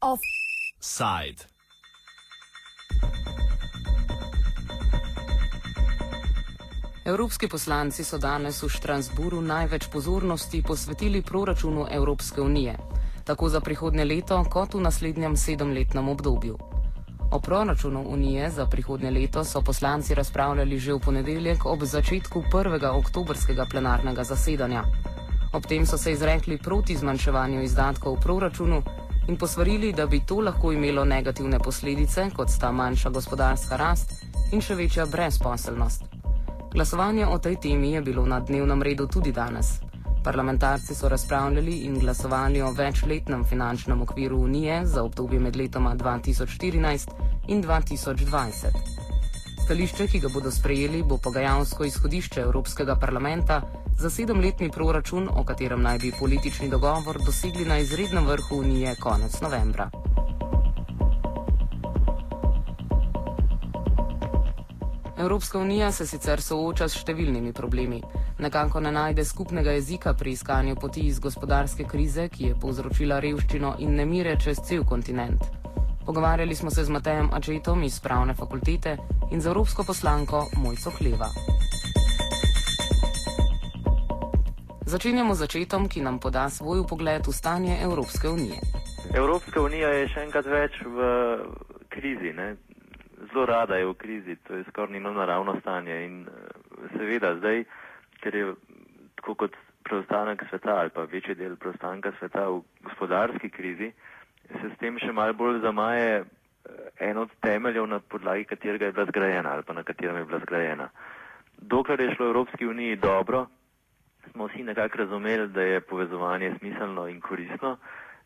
Offside. Evropski poslanci so danes v Štrasburu največ pozornosti posvetili proračunu Evropske unije, tako za prihodnje leto kot v naslednjem sedemletnem obdobju. O proračunu unije za prihodnje leto so poslanci razpravljali že v ponedeljek ob začetku prvega oktobrskega plenarnega zasedanja. Ob tem so se izrekli proti zmanjševanju izdatkov v proračunu in posvarili, da bi to lahko imelo negativne posledice, kot sta manjša gospodarska rast in še večja brezposelnost. Glasovanje o tej temi je bilo na dnevnem redu tudi danes. Parlamentarci so razpravljali in glasovali o večletnem finančnem okviru Unije za obdobje med letoma 2014 in 2020. Stališče, ki ga bodo sprejeli, bo pogajalsko izhodišče Evropskega parlamenta za sedemletni proračun, o katerem naj bi politični dogovor dosegli na izrednem vrhu Unije konec novembra. Evropska unija se sicer sooča s številnimi problemi. Nekako ne najde skupnega jezika pri iskanju poti iz gospodarske krize, ki je povzročila revščino in nemire čez cel kontinent. Pogovarjali smo se z Matejem Ačetom iz pravne fakultete in z evropsko poslanko Mojco Kleva. Začenjamo z začetom, ki nam poda svoj pogled v stanje Evropske unije. Evropska unija je še enkrat več v krizi. Ne? zelo rada je v krizi, to je skoraj njeno naravno stanje in eh, seveda zdaj, ker je tako kot preostanek sveta ali pa večji del preostanka sveta v gospodarski krizi, se s tem še malo bolj zamaje eh, en od temeljev, na podlagi katerega je bila zgrajena ali pa na katerem je bila zgrajena. Dokler je šlo Evropski uniji dobro, smo vsi nekako razumeli, da je povezovanje smiselno in koristno.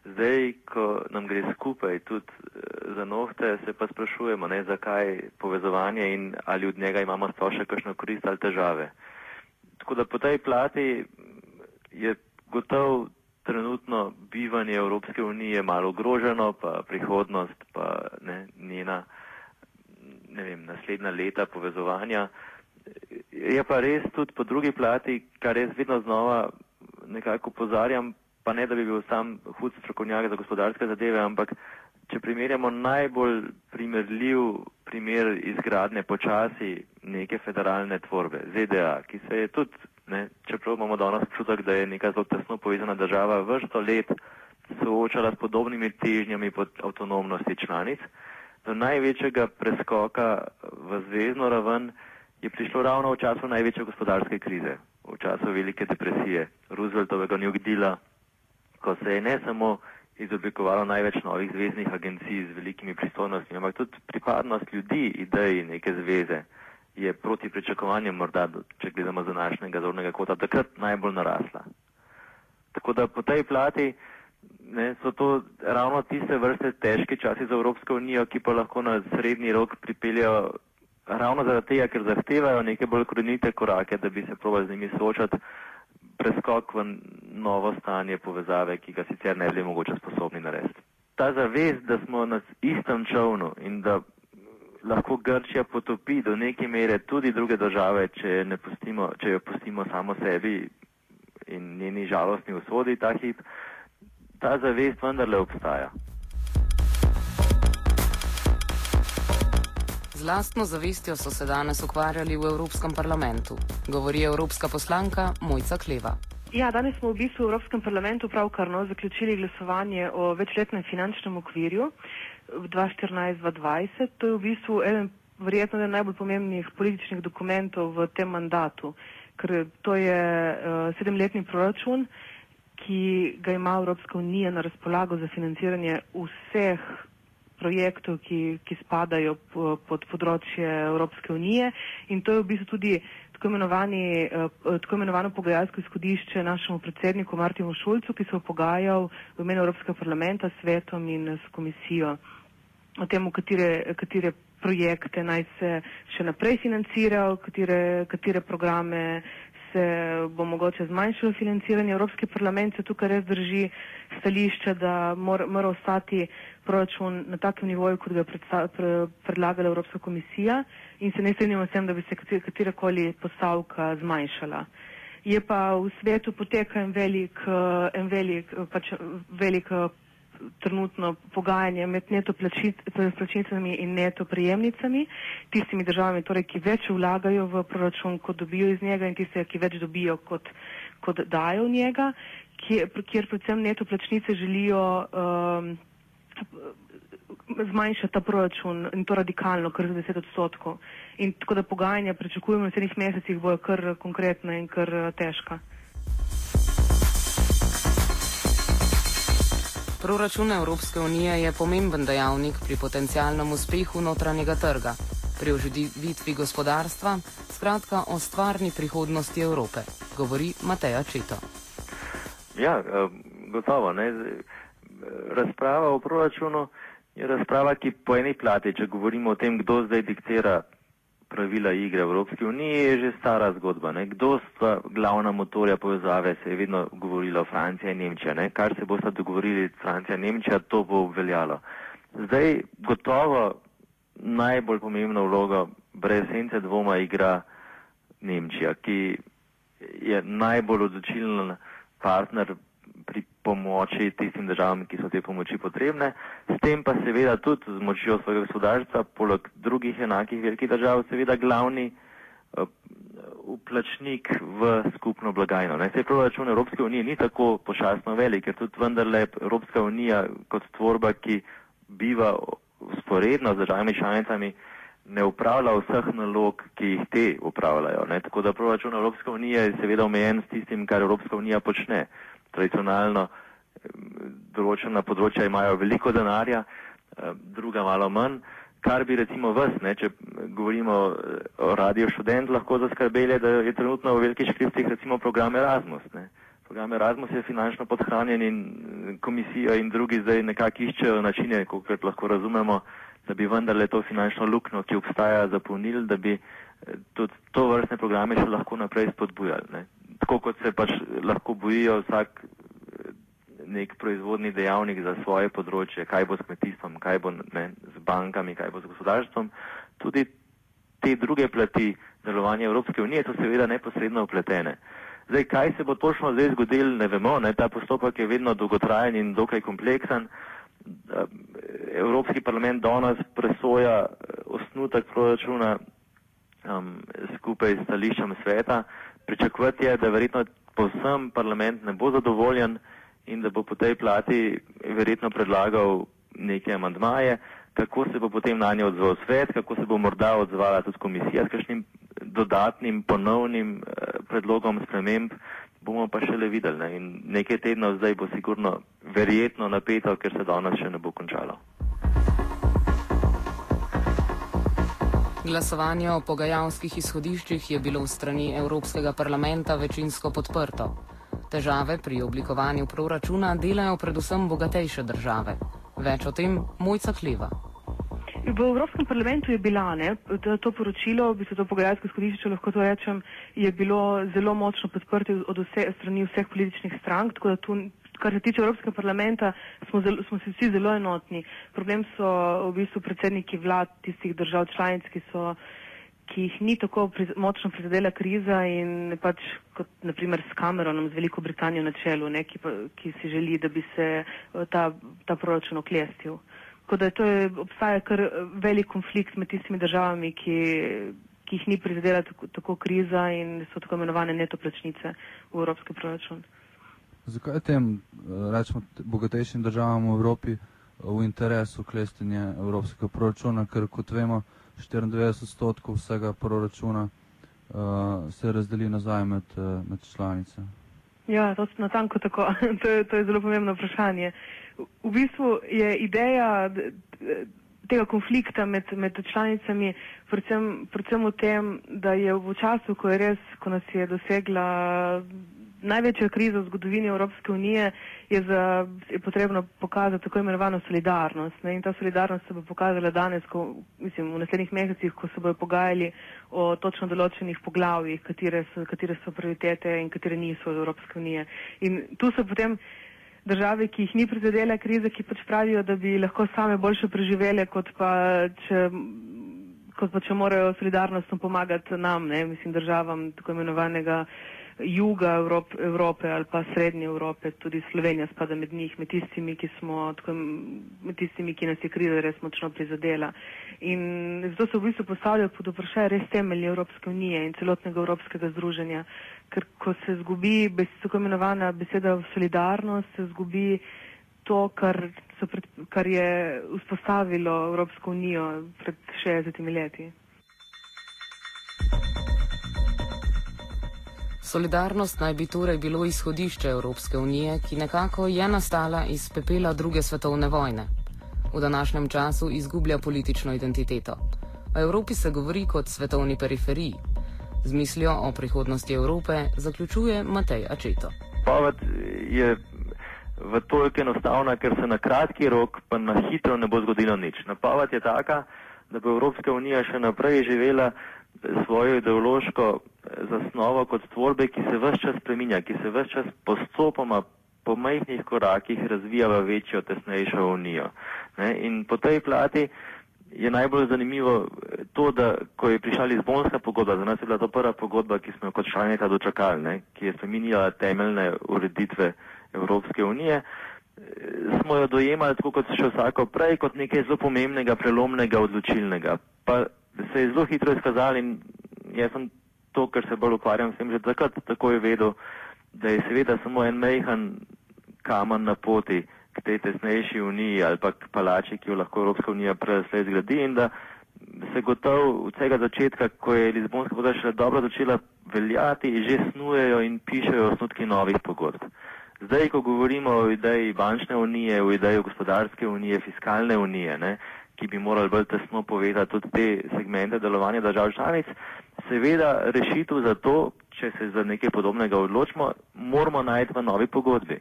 Zdaj, ko nam gre skupaj tudi eh, za nohte, se pa sprašujemo, ne, zakaj povezovanje in ali od njega imamo sploh še kakšno korist ali težave. Tako da po tej plati je gotov trenutno bivanje Evropske unije malo ogroženo, pa prihodnost, pa ne, njena ne vem, naslednja leta povezovanja. Je pa res tudi po drugi plati, kar jaz vedno znova nekako pozarjam, pa ne da bi bil sam hud strokovnjak za gospodarske zadeve, ampak če primerjamo najbolj primerljiv primer izgradne počasi neke federalne tvorbe, ZDA, ki se je tudi, ne, čeprav imamo danes čutek, da je neka zelo tesno povezana država, vrsto let soočala s podobnimi težnjami pod avtonomnosti članic, do največjega preskoka v zvezdno raven je prišlo ravno v času največje gospodarske krize, v času velike depresije, Rooseveltovega New Deala, ko se je ne samo izoblikovalo največ novih zvezdnih agencij z velikimi pristojnostmi, ampak tudi pripadnost ljudi ideji neke zveze je proti pričakovanjem morda, če gledamo z današnjega zornega kota, takrat najbolj narasla. Tako da po tej plati ne, so to ravno tiste vrste težke časi za Evropsko unijo, ki pa lahko na srednji rok pripeljajo ravno zaradi tega, ker zahtevajo neke bolj korenite korake, da bi se probali z njimi soočati preskok v novo stanje povezave, ki ga sicer ne bi mogoče sposobni narediti. Ta zavest, da smo na istem čovnu in da lahko Grčija potopi do neke mere tudi druge države, če, pustimo, če jo pustimo samo sebi in njeni žalostni usodi ta hip, ta zavest vendarle obstaja. lastno zavestjo so se danes ukvarjali v Evropskem parlamentu, govori evropska poslanka Mojca Kleva. Ja, danes smo v bistvu v Evropskem parlamentu pravkar no, zaključili glasovanje o večletnem finančnem okvirju 2014-2020. To je v bistvu eden verjetno eden najbolj pomembnih političnih dokumentov v tem mandatu, ker to je uh, sedemletni proračun, ki ga ima Evropska unija na razpolago za financiranje vseh projektov, ki, ki spadajo pod področje Evropske unije in to je v bistvu tudi tako, eh, tako imenovano pogajalsko izhodišče našemu predsedniku Martinu Šulcu, ki se je pogajal v imenu Evropskega parlamenta s svetom in s komisijo o tem, katere, katere projekte naj se še naprej financirajo, katere, katere programe se bo mogoče zmanjšalo financiranje. Evropski parlament se tukaj res drži stališče, da mora, mora ostati proračun na takem nivoju, kot ga je pre, predlagala Evropska komisija in se ne strinjamo s tem, da bi se katerakoli postavka zmanjšala. Je pa v svetu poteka en velik, en velik, pač velik trenutno pogajanje med neto plačnicami in neto prijemnicami, tistimi državami, torej, ki več vlagajo v proračun, kot dobijo iz njega in tiste, ki več dobijo, kot, kot dajo v njega, kjer, kjer predvsem neto plačnice želijo um, zmanjšati ta proračun in to radikalno, kar za 10 odstotkov. In tako da pogajanja pričakujemo v naslednjih mesecih bojo kar konkretna in kar težka. Proračun Evropske unije je pomemben dejavnik pri potencijalnem uspehu notranjega trga, pri oživitvi gospodarstva, skratka o stvarni prihodnosti Evrope, govori Mateja Četo. Ja, eh, gotovo. Ne? Razprava o proračunu je razprava, ki po eni plati, če govorimo o tem, kdo zdaj diktira pravila igre Evropske unije je že stara zgodba. Ne? Kdo sta glavna motorja povezave, se je vedno govorilo Francija in Nemčija. Ne? Kar se bosta dogovorili Francija in Nemčija, to bo obveljalo. Zdaj gotovo najbolj pomembno vlogo brez sence dvoma igra Nemčija, ki je najbolj odločilen partner pri pomoči tistim državam, ki so te pomoči potrebne, s tem pa seveda tudi z močjo svojega gospodarstva, poleg drugih enakih velikih držav, seveda glavni uplačnik uh, v skupno blagajno. Ne, sej proračun Evropske unije ni tako pošastno velik, ker tudi vendarle Evropska unija kot tvorba, ki biva sporedno z državami članicami, ne upravlja vseh nalog, ki jih te upravljajo. Ne. Tako da proračun Evropske unije je seveda omejen s tistim, kar Evropska unija počne tradicionalno določena področja imajo veliko denarja, druga malo manj, kar bi recimo vas, ne, če govorimo o radio študent, lahko zaskrbeli, da je trenutno v velikih škriptih recimo program Erasmus. Ne. Program Erasmus je finančno podhranjen in komisija in drugi zdaj nekako iščejo načine, kot lahko razumemo, da bi vendarle to finančno luknjo, ki obstaja, zapolnili, da bi tudi to vrstne programe še lahko naprej spodbujali. Ne tako kot se pač lahko bojijo vsak eh, nek proizvodni dejavnik za svoje področje, kaj bo s kmetijstvom, kaj bo ne, z bankami, kaj bo z gospodarstvom, tudi te druge plati delovanja Evropske unije so seveda neposredno upletene. Zdaj, kaj se bo točno zdaj zgodil, ne vemo, ne, ta postopek je vedno dolgotrajen in dokaj kompleksen. Eh, Evropski parlament danes presoja eh, osnutek proračuna um, skupaj s stališčem sveta, pričakovati je, da verjetno povsem parlament ne bo zadovoljen in da bo po tej plati verjetno predlagal neke amandmaje, kako se bo potem na nje odzval svet, kako se bo morda odzvala tudi komisija s kakšnim dodatnim ponovnim eh, predlogom sprememb, bomo pa šele videli. Ne? In nekaj tednov zdaj bo sigurno verjetno napeto, ker se danes še ne bo končalo. Glasovanje o pogajalskih izhodiščih je bilo v strani Evropskega parlamenta večinsko podprto. Težave pri oblikovanju proračuna delajo predvsem bogatejše države. Več o tem Mojca Kleva. V Evropskem parlamentu je bila ne, to poročilo, bi se to pogajalsko izhodišče lahko to rečem, je bilo zelo močno podprto od vse, strani vseh političnih strank, tako da tu kar se tiče Evropskega parlamenta, smo, zelo, smo se vsi zelo enotni. Problem so v bistvu predsedniki vlad tistih držav članic, ki, so, ki jih ni tako priz, močno prizadela kriza in pač kot naprimer s Cameronom, z Veliko Britanijo na čelu, ne, ki, pa, ki si želi, da bi se eh, ta, ta proračun oklestil. Tako da to je, obstaja kar eh, velik konflikt med tistimi državami, ki, ki jih ni prizadela tako, tako kriza in so tako imenovane netoplačnice v evropski proračun. Zakaj tem, rečemo, bogatejšim državam v Evropi eh, v interesu klestenje evropskega proračuna, ker kot vemo, 94 odstotkov vsega proračuna uh, se razdeli nazaj med, med članice? Ja, to je natanko tako. to, je, to je zelo pomembno vprašanje. V bistvu je ideja tega konflikta med, med članicami predvsem, predvsem v tem, da je v času, ko je res, ko nas je dosegla največja kriza v zgodovini Evropske unije je, za, je potrebno pokazati tako imenovano solidarnost. Ne? In ta solidarnost se bo pokazala danes, ko, mislim, v naslednjih mesecih, ko se bojo pogajali o točno določenih poglavjih, katere so, katere so prioritete in katere niso Evropske unije. In tu so potem države, ki jih ni prizadela kriza, ki pač pravijo, da bi lahko same boljše preživele, kot pa če, kot pa če morajo solidarnostno pomagati nam, ne, mislim, državam tako imenovanega juga Evrop, Evrope ali pa srednje Evrope, tudi Slovenija spada med njih, med tistimi, ki smo, tako, med tistimi, ki nas je kriza res močno prizadela. In zato se v bistvu postavljajo pod vprašanje res temelji Evropske unije in celotnega Evropskega združenja, ker ko se zgubi bes, tako imenovana beseda solidarnost, se zgubi to, kar, pred, kar je vzpostavilo Evropsko unijo pred 60 leti. Solidarnost naj bi torej bilo izhodišče Evropske unije, ki nekako je nastala iz pepela druge svetovne vojne. V današnjem času izgublja politično identiteto. O Evropi se govori kot svetovni periferiji. Z mislijo o prihodnosti Evrope zaključuje Matej Ačeto. Poved je v toliko enostavna, ker se na kratki rok pa na hitro ne bo zgodilo nič. Napoved je taka, da bo Evropska unija še naprej živela svojo ideološko eh, zasnovo kot tvorbe, ki se vse čas spreminja, ki se vse čas postopoma po majhnih korakih razvija v večjo, tesnejšo unijo. Ne? In po tej plati je najbolj zanimivo eh, to, da ko je prišla Lizbonska pogodba, za nas je bila to prva pogodba, ki smo jo kot članica dočakali, ne? ki je spreminjala temeljne ureditve Evropske unije, eh, smo jo dojemali tako kot še vsako prej, kot nekaj zelo pomembnega, prelomnega, odločilnega. Pa se je zelo hitro izkazali in jaz sem to, kar se bolj ukvarjam s tem, že takrat takoj vedel, da je seveda samo en mejhan kamen na poti k tej tesnejši uniji ali pa k palači, ki jo lahko Evropska unija preslej zgradi in da se gotovo od vsega začetka, ko je Lizbonska pogodba še dobro začela veljati, že snujejo in pišejo osnutki novih pogodb. Zdaj, ko govorimo o ideji bančne unije, o ideji gospodarske unije, fiskalne unije, ne, ki bi morali bolj tesno povedati tudi te segmente delovanja držav članic. Seveda rešitev za to, če se za nekaj podobnega odločimo, moramo najti v novi pogodbi.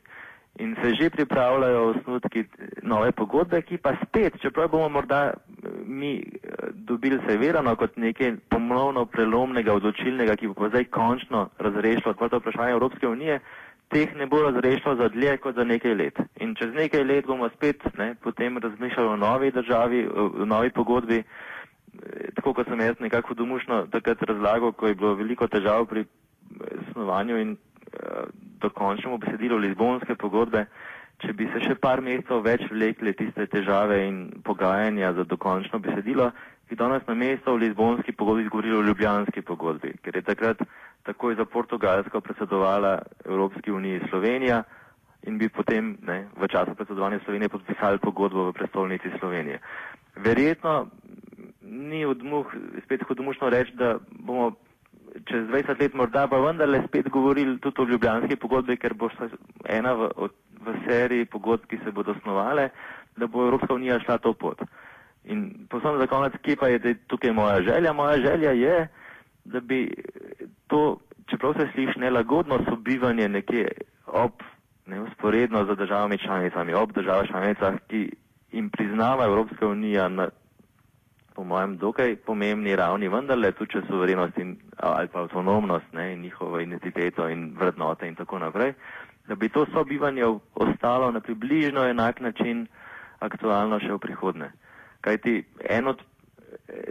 In se že pripravljajo osnutki nove pogodbe, ki pa spet, čeprav bomo morda eh, mi eh, dobili severano kot nekaj ponovno prelomnega, odločilnega, ki bo pa zdaj končno razrešilo odprto vprašanje Evropske unije, teh ne bo razrešilo za dlje kot za nekaj let. In čez nekaj let bomo spet ne, potem razmišljali o novi državi, o novi pogodbi, e, tako kot sem jaz nekako domušno takrat razlagal, ko je bilo veliko težav pri e, snovanju in uh, dokončnemu besedilu Lizbonske pogodbe, če bi se še par mesecev več vlekli tiste težave in pogajanja za dokončno besedilo, bi danes na mesto v Lizbonski pogodbi govorili o Ljubljanski pogodbi, ker je takrat takoj za Portugalsko predsedovala Evropski uniji Slovenija in bi potem ne, v času predsedovanja Slovenije podpisali pogodbo v prestolnici Slovenije. Verjetno ni odmuh, spet hodomušno reči, da bomo čez 20 let morda pa vendarle spet govorili tudi o ljubljanski pogodbi, ker bo ena v, v seriji pogodb, ki se bodo osnovale, da bo Evropska unija šla to pot. In posebno za konec, kje pa je tukaj moja želja? Moja želja je, da bi to, čeprav se sliši nelagodno sobivanje nekje ob, ne usporedno z državami članicami, ob državah članicah, ki jim priznava Evropska unija na, po mojem, dokaj pomembni ravni, vendarle tudi če suverenost in, ali pa avtonomnost ne, in njihovo identiteto in vrednote in tako naprej, da bi to sobivanje ostalo na približno enak način aktualno še v prihodne. Kajti en od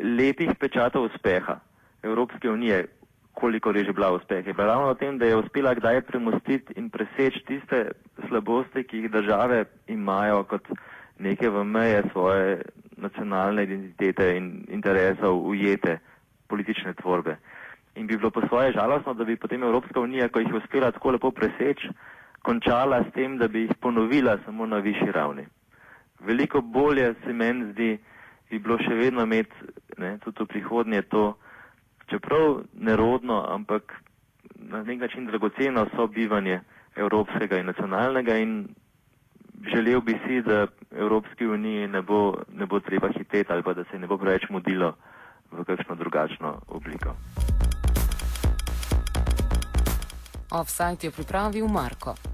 lepih pečatov uspeha Evropske unije, koliko je že bila uspeh, je bila ravno v tem, da je uspela kdaj premustiti in preseči tiste slabosti, ki jih države imajo kot neke v meje svoje nacionalne identitete in interesov ujete politične tvorbe. In bi bilo po svoje žalostno, da bi potem Evropska unija, ko jih je uspela tako lepo preseči, končala s tem, da bi jih ponovila samo na višji ravni. Veliko bolje se meni zdi, bi bilo še vedno imeti ne, tudi v prihodnje to, čeprav nerodno, ampak na nek način dragoceno sobivanje evropskega in nacionalnega in želel bi si, da Evropski uniji ne bo, ne bo treba hiteti ali pa da se ne bo preveč mudilo v kakšno drugačno obliko. Offside je pripravil Marko.